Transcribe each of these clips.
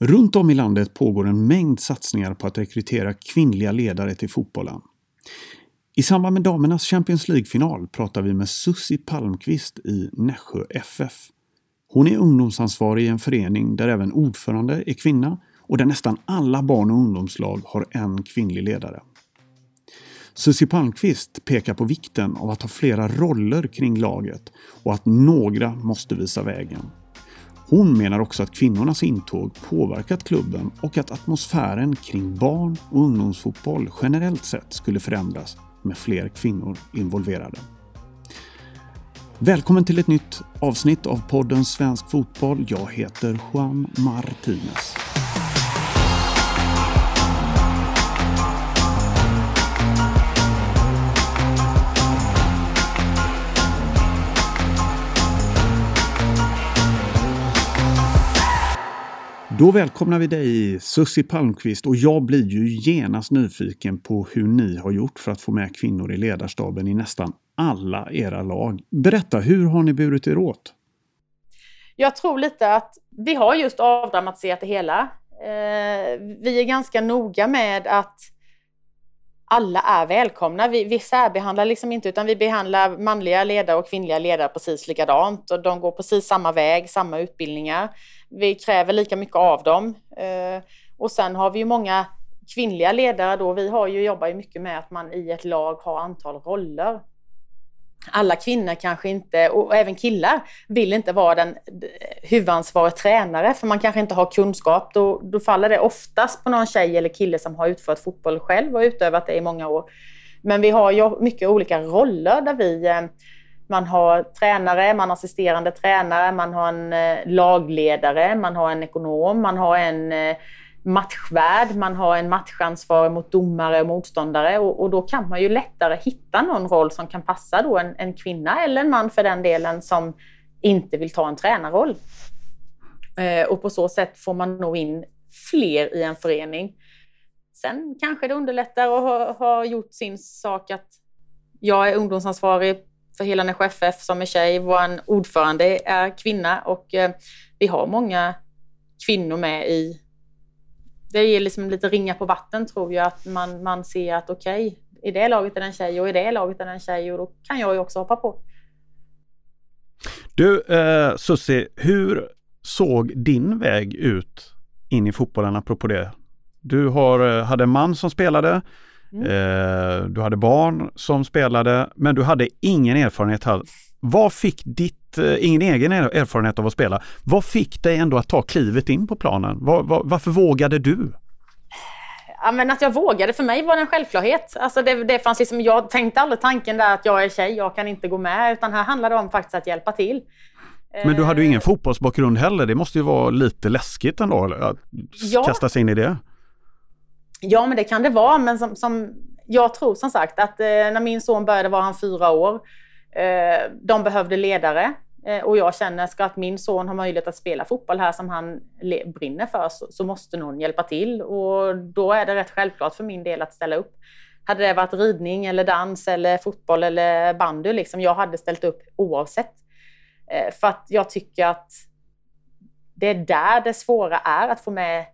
Runt om i landet pågår en mängd satsningar på att rekrytera kvinnliga ledare till fotbollen. I samband med damernas Champions League-final pratar vi med Sussi Palmqvist i Nässjö FF. Hon är ungdomsansvarig i en förening där även ordförande är kvinna och där nästan alla barn och ungdomslag har en kvinnlig ledare. Susie Palmqvist pekar på vikten av att ha flera roller kring laget och att några måste visa vägen. Hon menar också att kvinnornas intåg påverkat klubben och att atmosfären kring barn och ungdomsfotboll generellt sett skulle förändras med fler kvinnor involverade. Välkommen till ett nytt avsnitt av podden Svensk Fotboll. Jag heter Juan Martinez. Då välkomnar vi dig Sussi Palmqvist och jag blir ju genast nyfiken på hur ni har gjort för att få med kvinnor i ledarstaben i nästan alla era lag. Berätta, hur har ni burit er åt? Jag tror lite att vi har just avdramatiserat det hela. Eh, vi är ganska noga med att alla är välkomna. Vi, vi särbehandlar liksom inte utan vi behandlar manliga ledare och kvinnliga ledare precis likadant och de går precis samma väg, samma utbildningar. Vi kräver lika mycket av dem. Eh, och sen har vi ju många kvinnliga ledare då. Vi har ju, jobbar ju mycket med att man i ett lag har antal roller. Alla kvinnor kanske inte, och även killar, vill inte vara den eh, huvudansvariga tränare för man kanske inte har kunskap. Då, då faller det oftast på någon tjej eller kille som har utfört fotboll själv och utövat det i många år. Men vi har ju mycket olika roller där vi eh, man har tränare, man har assisterande tränare, man har en eh, lagledare, man har en ekonom, man har en eh, matchvärd, man har en matchansvarig mot domare och motståndare och, och, då kan man ju lättare hitta någon roll som kan passa då en, en kvinna eller en man för den delen som inte vill ta en tränarroll. Eh, och på så sätt får man nog in fler i en förening. Sen kanske det underlättar att ha, ha gjort sin sak att jag är ungdomsansvarig för hela Nässjö FF som är tjej. Vår ordförande är kvinna och eh, vi har många kvinnor med i... Det ger liksom lite ringa på vatten tror jag, att man, man ser att okej, okay, i det laget är det en tjej och i det laget är det en tjej och då kan jag ju också hoppa på. Du eh, Susie, hur såg din väg ut in i fotbollen apropå det? Du har, eh, hade en man som spelade, Mm. Eh, du hade barn som spelade, men du hade ingen erfarenhet alls. Vad fick ditt, eh, ingen egen erfarenhet av att spela, vad fick dig ändå att ta klivet in på planen? Var, var, varför vågade du? Ja, men att jag vågade, för mig var det en självklarhet. Alltså det, det fanns liksom, jag tänkte aldrig tanken där att jag är tjej, jag kan inte gå med, utan här handlar det om faktiskt att hjälpa till. Men du hade ju ingen eh. fotbollsbakgrund heller, det måste ju vara lite läskigt ändå att ja. kasta sig in i det. Ja, men det kan det vara. Men som, som jag tror som sagt att eh, när min son började var han fyra år. Eh, de behövde ledare. Eh, och jag känner ska att min son har möjlighet att spela fotboll här som han brinner för så, så, måste någon hjälpa till. Och då är det rätt självklart för min del att ställa upp. Hade det varit ridning eller dans eller fotboll eller bandy, liksom, jag hade ställt upp oavsett. Eh, för att jag tycker att det är där det svåra är att få med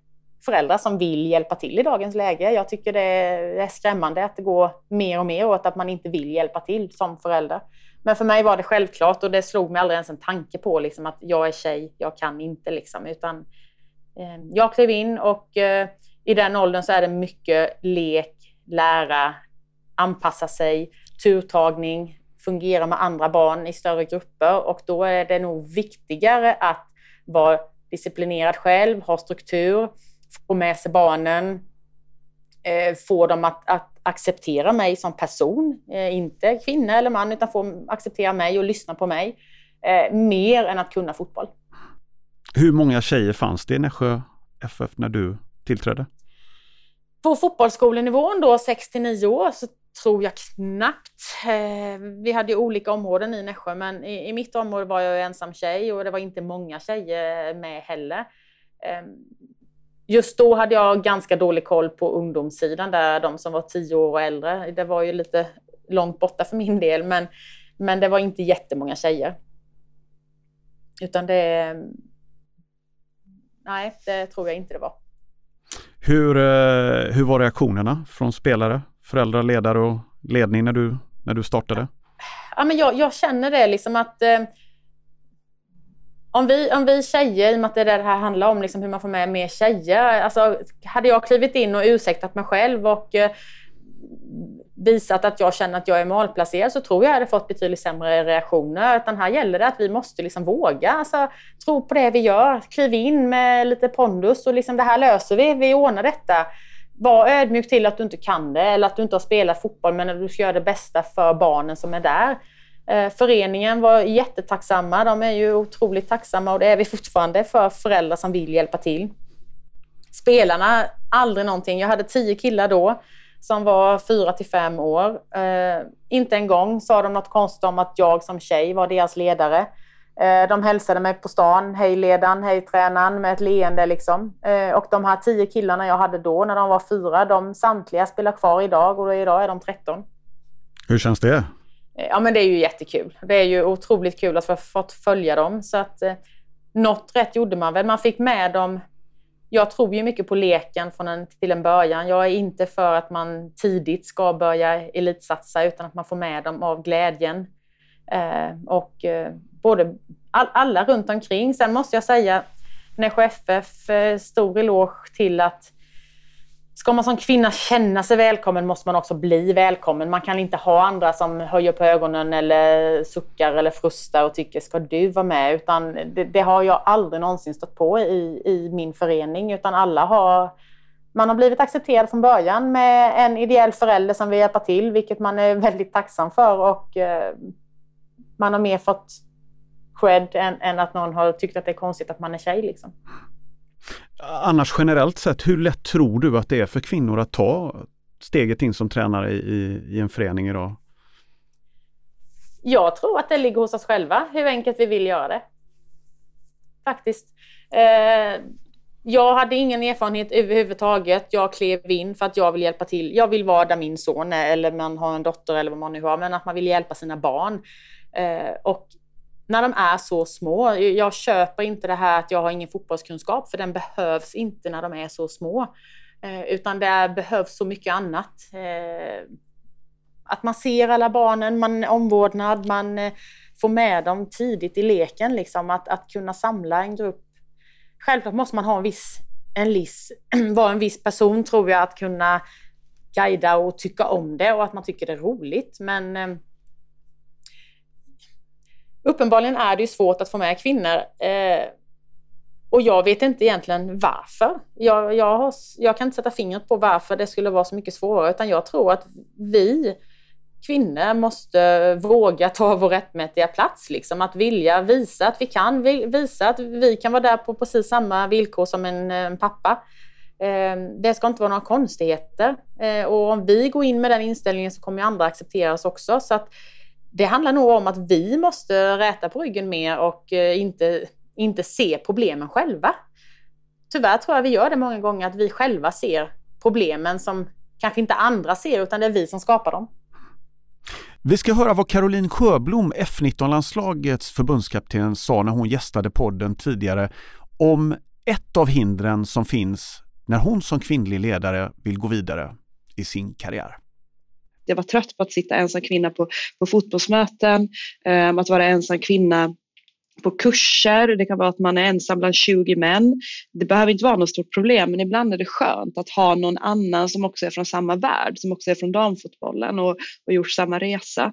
föräldrar som vill hjälpa till i dagens läge. Jag tycker det är skrämmande att det går mer och mer åt att man inte vill hjälpa till som förälder. Men för mig var det självklart och det slog mig aldrig ens en tanke på liksom, att jag är tjej, jag kan inte. Liksom, utan, eh, jag klev in och eh, i den åldern så är det mycket lek, lära, anpassa sig, turtagning, fungera med andra barn i större grupper och då är det nog viktigare att vara disciplinerad själv, ha struktur, få med sig barnen, eh, få dem att, att acceptera mig som person, eh, inte kvinna eller man, utan få acceptera mig och lyssna på mig, eh, mer än att kunna fotboll. Hur många tjejer fanns det i Nässjö FF när du tillträdde? På fotbollsskolenivån då, 6-9 år, så tror jag knappt. Vi hade ju olika områden i Nässjö, men i, mitt område var jag ensam tjej och det var inte många tjejer med heller. Just då hade jag ganska dålig koll på ungdomssidan, där de som var tio år och äldre. Det var ju lite långt borta för min del, men, men det var inte jättemånga tjejer. Utan det... nej, det tror jag inte det var. Hur, eh, hur var reaktionerna från spelare, föräldrar, ledare och ledning när du, när du startade? Ja, men jag, jag känner det liksom att eh, om vi, om vi tjejer, i och med att det är det det här handlar om, liksom hur man får med mer tjejer. Alltså, hade jag klivit in och ursäktat mig själv och eh, visat att jag känner att jag är malplacerad så tror jag jag hade fått betydligt sämre reaktioner. Utan här gäller det att vi måste liksom våga. Alltså, tro på det vi gör. Kliv in med lite pondus och liksom det här löser vi. Vi ordnar detta. Var ödmjuk till att du inte kan det eller att du inte har spelat fotboll men att du ska göra det bästa för barnen som är där. Eh, föreningen var jättetacksamma. De är ju otroligt tacksamma och det är vi fortfarande för föräldrar som vill hjälpa till. Spelarna, aldrig någonting. Jag hade tio killar då som var fyra till fem år. Eh, inte en gång sa de något konstigt om att jag som tjej var deras ledare. Eh, de hälsade mig på stan, hej ledaren, hej tränaren, med ett leende liksom. Eh, och de här tio killarna jag hade då när de var fyra, de samtliga spelar kvar idag och idag är de 13. Hur känns det? Eh, ja men det är ju jättekul. Det är ju otroligt kul att få fått följa dem. Så att eh, något rätt gjorde man väl. Man fick med dem jag tror ju mycket på leken från en, till en början. Jag är inte för att man tidigt ska börja elitsatsa utan att man får med dem av glädjen. Eh, och eh, både all, alla runt omkring. Sen måste jag säga Nässjö FF, eh, stor eloge till att Ska man som kvinna känna sig välkommen måste man också bli välkommen. Man kan inte ha andra som höjer på ögonen eller suckar eller frustar och tycker ska du vara med? Utan det, det, har jag aldrig någonsin stött på i, i min förening utan alla har man har blivit accepterad från början med en ideell förälder som vill hjälpa till, vilket man är väldigt tacksam för och eh, man har mer fått cred än, än, att någon har tyckt att det är konstigt att man är tjej. Liksom. Annars generellt sett, hur lätt tror du att det är för kvinnor att ta steget in som tränare i, i en förening idag? Jag tror att det ligger hos oss själva, hur enkelt vi vill göra det. Faktiskt. Eh, jag hade ingen erfarenhet överhuvudtaget. Jag klev in för att jag vill hjälpa till. Jag vill vara där min son är, eller man har en dotter eller vad man nu har, men att man vill hjälpa sina barn. Eh, och när de är så små. Jag köper inte det här att jag har ingen fotbollskunskap, för den behövs inte när de är så små. Eh, utan det behövs så mycket annat. Eh, att man ser alla barnen, man omvårdnad, man eh, får med dem tidigt i leken. Liksom, att, att kunna samla en grupp. Självklart måste man ha en viss, en viss, vara en viss person tror jag, att kunna guida och tycka om det och att man tycker det är roligt. Men eh, uppenbarligen är det ju svårt att få med kvinnor. Eh, och jag vet inte egentligen varför. Jag, jag, har, jag, kan inte sätta fingret på varför det skulle vara så mycket svårare, utan jag tror att vi kvinnor måste våga ta vår rättmätiga plats. Liksom. Att vilja visa att vi kan, visa att vi kan vara där på precis samma villkor som en, en pappa. Eh, det ska inte vara några konstigheter. Eh, och om vi går in med den inställningen så kommer andra acceptera oss också. Så att det handlar nog om att vi måste räta på ryggen mer och eh, inte, inte se problemen själva. Tyvärr tror jag vi gör det många gånger, att vi själva ser problemen som kanske inte andra ser, utan det är vi som skapar dem. Vi ska höra vad Caroline Sjöblom, F19-landslagets förbundskapten, sa när hon gästade podden tidigare om ett av hindren som finns när hon som kvinnlig ledare vill gå vidare i sin karriär jag var trött på att sitta ensam kvinna på, på fotbollsmöten, ehm, att vara ensam kvinna på kurser, det kan vara att man är ensam bland 20 män. Det behöver inte vara något stort problem, men ibland är det skönt att ha någon annan som också är från samma värld, som också är från damfotbollen och, och gjort samma resa.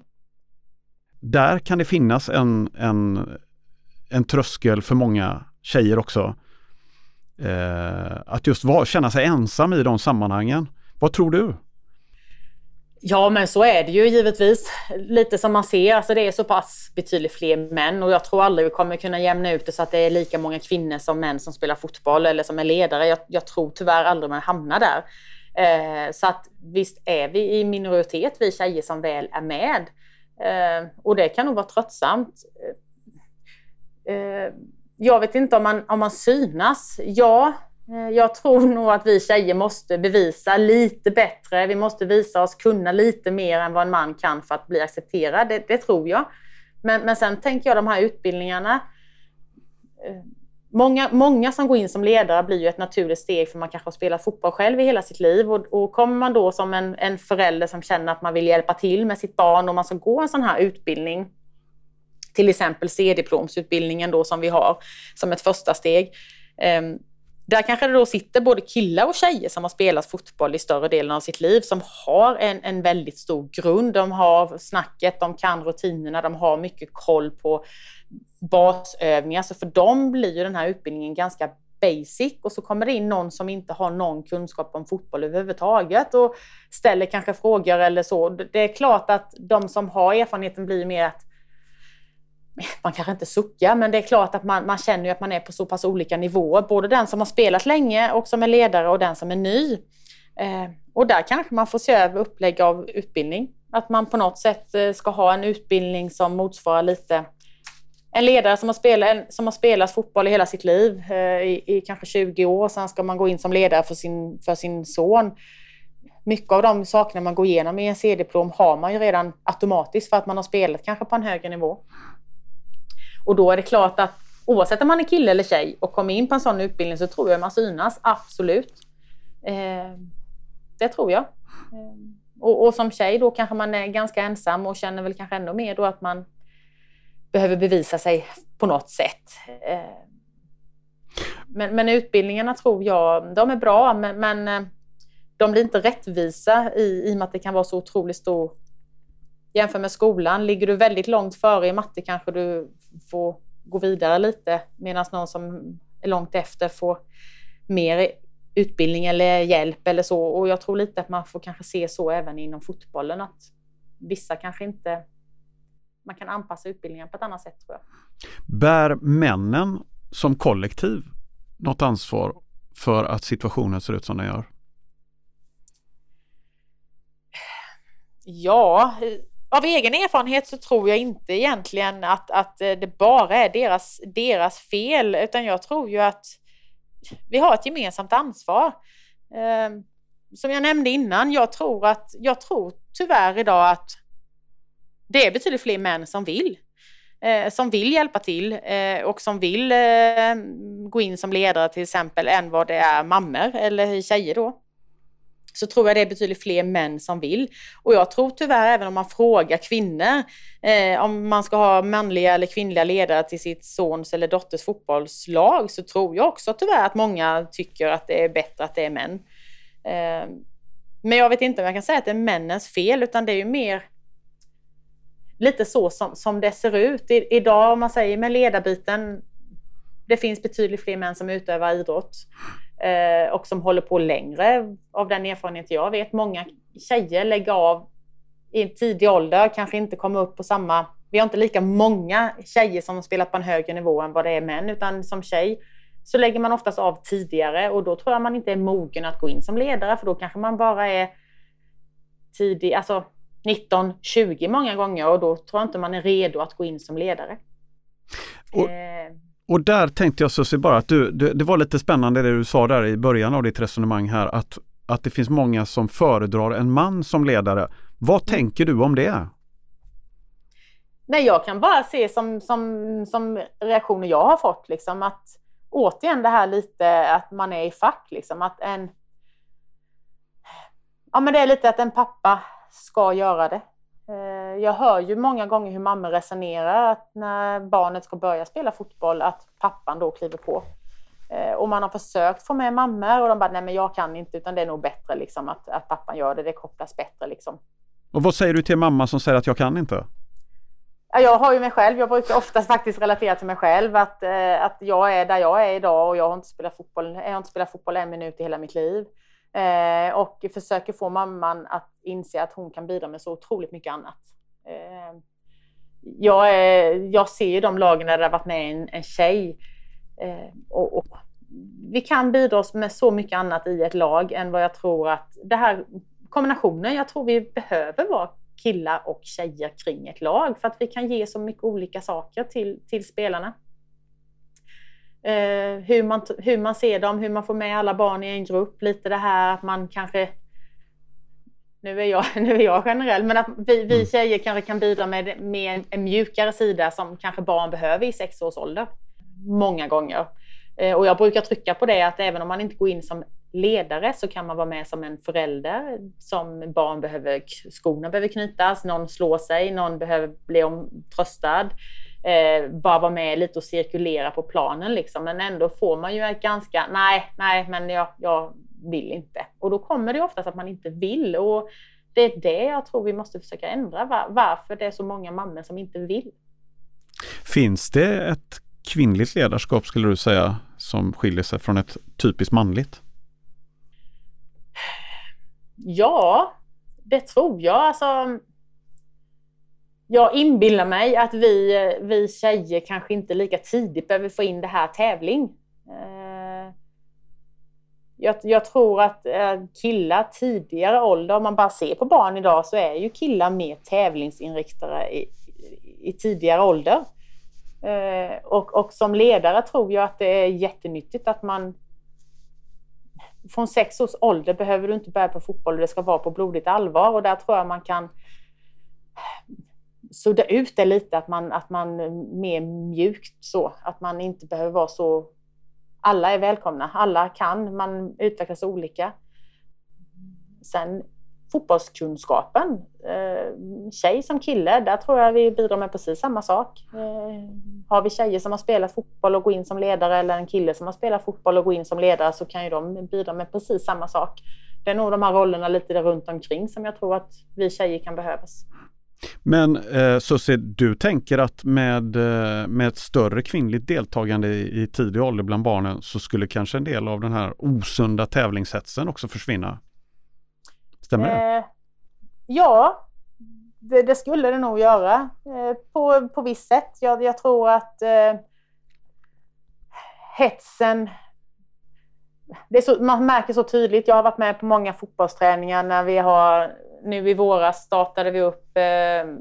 Där kan det finnas en, en, en tröskel för många tjejer också. Eh, att just var, känna sig ensam i de sammanhangen. Vad tror du? Ja, men så är det ju givetvis. Lite som man ser, alltså det är så pass betydligt fler män och jag tror aldrig vi kommer kunna jämna ut det så att det är lika många kvinnor som män som spelar fotboll eller som är ledare. Jag, jag tror tyvärr aldrig man hamnar där. Eh, så att visst är vi i minoritet, vi tjejer som väl är med. Eh, och det kan nog vara tröttsamt. Eh, eh jag vet inte om man, om man synas. Ja, Eh, jag tror nog att vi tjejer måste bevisa lite bättre. Vi måste visa oss kunna lite mer än vad en man kan för att bli accepterad. Det, det tror jag. Men, men sen tänker jag de här utbildningarna. Eh, många, många som går in som ledare blir ju ett naturligt steg för man kanske har spelat fotboll själv i hela sitt liv. Och, och kommer man då som en, en förälder som känner att man vill hjälpa till med sitt barn och man ska gå en sån här utbildning, till exempel C-diplomsutbildningen då som vi har som ett första steg. Ehm, där kanske det då sitter både killar och tjejer som har spelat fotboll i större delen av sitt liv som har en, en väldigt stor grund. De har snacket, de kan rutinerna, de har mycket koll på basövningar. Så för dem blir ju den här utbildningen ganska basic och så kommer det in någon som inte har någon kunskap om fotboll överhuvudtaget och ställer kanske frågor eller så. Det är klart att de som har erfarenheten blir mer att man kanske inte suckar, men det är klart att man, man känner ju att man är på så pass olika nivåer. Både den som har spelat länge och som är ledare och den som är ny. Eh, och där kanske man får se över upplägg av utbildning. Att man på något sätt eh, ska ha en utbildning som motsvarar lite en ledare som har, spelat, som har spelat fotboll i hela sitt liv, eh, i, i, kanske 20 år, sen ska man gå in som ledare för sin, för sin son. Mycket av de sakerna man går igenom i en C-diplom har man ju redan automatiskt för att man har spelat kanske på en högre nivå. Och då är det klart att oavsett om man är kille eller tjej och kommer in på en sån utbildning så tror jag man synas, absolut. Eh, det tror jag. Eh, och, och, som tjej då kanske man är ganska ensam och känner väl kanske ännu mer då att man behöver bevisa sig på något sätt. Eh, men, men, utbildningarna tror jag, de är bra men, men eh, de blir inte rättvisa i, i och med att det kan vara så otroligt stor Jämför med skolan, ligger du väldigt långt före i matte kanske du får gå vidare lite medan någon som är långt efter får mer utbildning eller hjälp eller så. Och jag tror lite att man får kanske se så även inom fotbollen att vissa kanske inte man kan anpassa utbildningen på ett annat sätt tror jag. Bär männen som kollektiv något ansvar för att situationen ser ut som den gör? Ja, av egen erfarenhet så tror jag inte egentligen att, att eh, det bara är deras, deras fel, utan jag tror ju att vi har ett gemensamt ansvar. Eh, som jag nämnde innan, jag tror, att, jag tror tyvärr idag att det är betydligt fler män som vill. Eh, som vill hjälpa till eh, och som vill eh, gå in som ledare till exempel än vad det är mammor eller tjejer då så tror jag det är betydligt fler män som vill. Och jag tror tyvärr även om man frågar kvinnor eh, om man ska ha manliga eller kvinnliga ledare till sitt sons eller dotters fotbollslag så tror jag också tyvärr att många tycker att det är bättre att det är män. Eh, men jag vet inte om jag kan säga att det är männens fel utan det är ju mer lite så som, som det ser ut. I, idag om man säger med ledarbiten, det finns betydligt fler män som utövar idrott eh, och som håller på längre av den erfarenhet jag vet. Många tjejer lägger av i en tidig ålder, kanske inte kommer upp på samma... Vi har inte lika många tjejer som spelar på en högre nivå än vad det är män, utan som tjej så lägger man oftast av tidigare och då tror jag man inte är mogen att gå in som ledare för då kanske man bara är tidig, alltså 19, 20 många gånger och då tror jag inte man är redo att gå in som ledare. Och, eh, och där tänkte jag Susie bara att du, det, det var lite spännande det du sa där i början av ditt resonemang här att, att det finns många som föredrar en man som ledare. Vad mm. tänker du om det? Nej, jag kan bara se som, som, som reaktioner jag har fått liksom att återigen det här lite att man är i fack liksom att en Ja men det är lite att en pappa ska göra det. Eh, jag hör ju många gånger hur mammor resonerar att när barnet ska börja spela fotboll att pappan då kliver på. Eh, och man har försökt få med mammor och de bara, nej men jag kan inte utan det är nog bättre liksom att, att pappan gör det, det kopplas bättre liksom. Och vad säger du till mamma som säger att jag kan inte? Jag har ju mig själv, jag brukar oftast faktiskt relatera till mig själv att, eh, att jag är där jag är idag och jag har inte spelat fotboll, jag har inte spelat fotboll en minut i hela mitt liv. Eh, och försöker få mamman att inse att hon kan bidra med så otroligt mycket annat. Eh, jag, är, jag ser ju de lagen där det har varit med en, en tjej. Eh, och, och, vi kan bidra med så mycket annat i ett lag än vad jag tror att det här kombinationen, jag tror vi behöver vara killar och tjejer kring ett lag för att vi kan ge så mycket olika saker till, till spelarna. Eh, hur, man, hur man ser dem, hur man får med alla barn i en grupp. Lite det här att man kanske nu är jag, nu är jag generell, men att vi, vi mm. tjejer kanske kan bidra med, med en mjukare sida som kanske barn behöver i sex års ålder. Många gånger. Eh, och jag brukar trycka på det att även om man inte går in som ledare så kan man vara med som en förälder. Som barn behöver, skorna behöver knytas, någon slår sig, någon behöver bli tröstad. Eh, bara vara med lite och cirkulera på planen liksom. Men ändå får man ju ett ganska, nej, nej, men jag, jag vill inte. Och då kommer det oftast att man inte vill. Och det är det jag tror vi måste försöka ändra. Var, varför det är så många mammor som inte vill. Finns det ett kvinnligt ledarskap skulle du säga som skiljer sig från ett typiskt manligt? Ja, det tror jag. Alltså, jag inbillar mig att vi, vi tjejer kanske inte lika tidigt behöver få in det här tävling. Jag, jag, tror att eh, killar tidigare ålder, om man bara ser på barn idag, så är ju killar mer tävlingsinriktade i, i tidigare ålder. Eh, och, och som ledare tror jag att det är jättenyttigt att man från sex års ålder behöver du inte börja på fotboll och det ska vara på blodigt allvar. Och där tror jag man kan sudda ut det lite, att man, att man mer mjukt så. Att man inte behöver vara så... Alla är välkomna, alla kan, man utvecklas olika. Sen fotbollskunskapen, eh, tjej som kille, där tror jag vi bidrar med precis samma sak. Eh, har vi tjejer som har spelat fotboll och går in som ledare eller en kille som har spelat fotboll och går in som ledare så kan ju de bidra med precis samma sak. Det är nog de här rollerna lite där runt omkring som jag tror att vi tjejer kan behövas. Men eh, Susie, du tänker att med, eh, med ett större kvinnligt deltagande i, i tidig ålder bland barnen så skulle kanske en del av den här osunda tävlingshetsen också försvinna? Stämmer det? Eh, ja, det, det, skulle det nog göra eh, på, på visst sätt. Jag, jag tror att eh, hetsen så, man märker så tydligt. Jag har varit med på många fotbollsträningar när vi har nu i våras startade vi upp eh,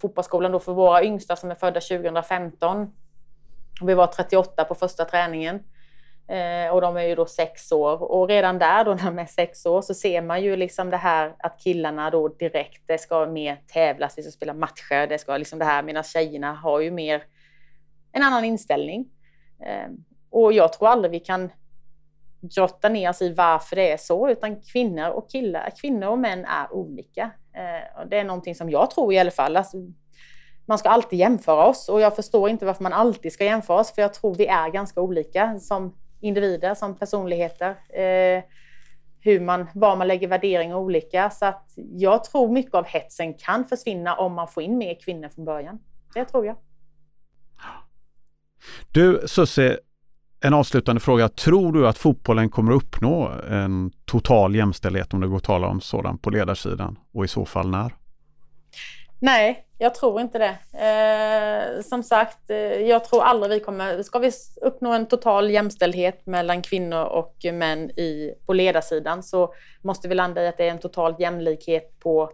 fotbollsskolan då för våra yngsta som är födda 2015. Vi var 38 på första träningen. Eh, och de är ju då sex år. Och redan där då när de är sex år så ser man ju liksom det här att killarna då direkt, det ska mer tävlas, vi ska spela matcher, det ska liksom det här, medan tjejerna har ju mer en annan inställning. Eh, och jag tror aldrig vi kan grotta ner oss i varför det är så, utan kvinnor och killar, kvinnor och män är olika. Eh, och det är någonting som jag tror i alla fall. Alltså, man ska alltid jämföra oss och jag förstår inte varför man alltid ska jämföra oss, för jag tror vi är ganska olika som individer, som personligheter. Eh, hur man, var man lägger värderingar olika. Så att jag tror mycket av hetsen kan försvinna om man får in mer kvinnor från början. Det tror jag. Du Susie, en avslutande fråga. Tror du att fotbollen kommer att uppnå en total jämställdhet om det går att tala om sådan på ledarsidan och i så fall när? Nej, jag tror inte det. Eh, som sagt, eh, jag tror aldrig vi kommer... Ska vi uppnå en total jämställdhet mellan kvinnor och män i, på ledarsidan så måste vi landa i att det är en total jämlikhet på...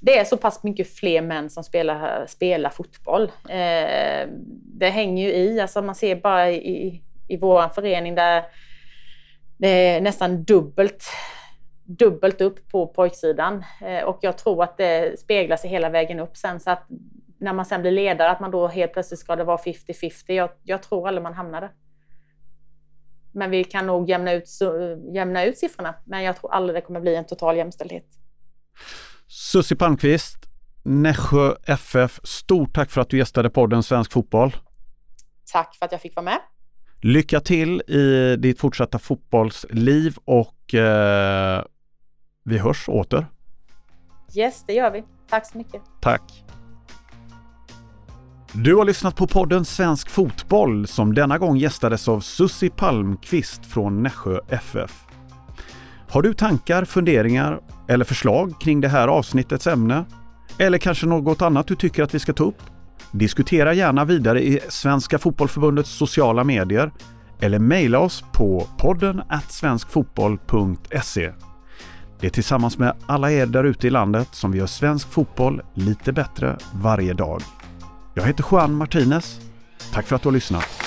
Det är så pass mycket fler män som spelar, spelar fotboll. Eh, det hänger ju i, alltså man ser bara i, i vår förening där det är nästan dubbelt dubbelt upp på pojksidan. Eh, och jag tror att det speglar sig hela vägen upp sen. Så att när man sen blir ledare, att man då helt plötsligt ska det vara 50-50. Jag, jag tror aldrig man hamnar där. Men vi kan nog jämna ut, jämna ut siffrorna. Men jag tror aldrig det kommer bli en total jämställdhet. Susie Palmqvist, Nässjö FF, stort tack för att du gästade podden Svensk Fotboll. Tack för att jag fick vara med. Lycka till i ditt fortsatta fotbollsliv och eh, vi hörs åter. Yes, det gör vi. Tack så mycket. Tack. Du har lyssnat på podden Svensk Fotboll som denna gång gästades av Sussi Palmqvist från Nässjö FF. Har du tankar, funderingar eller förslag kring det här avsnittets ämne? Eller kanske något annat du tycker att vi ska ta upp? Diskutera gärna vidare i Svenska Fotbollförbundets sociala medier eller mejla oss på podden svenskfotboll.se. Det är tillsammans med alla er där ute i landet som vi gör svensk fotboll lite bättre varje dag. Jag heter Juan Martinez. Tack för att du har lyssnat.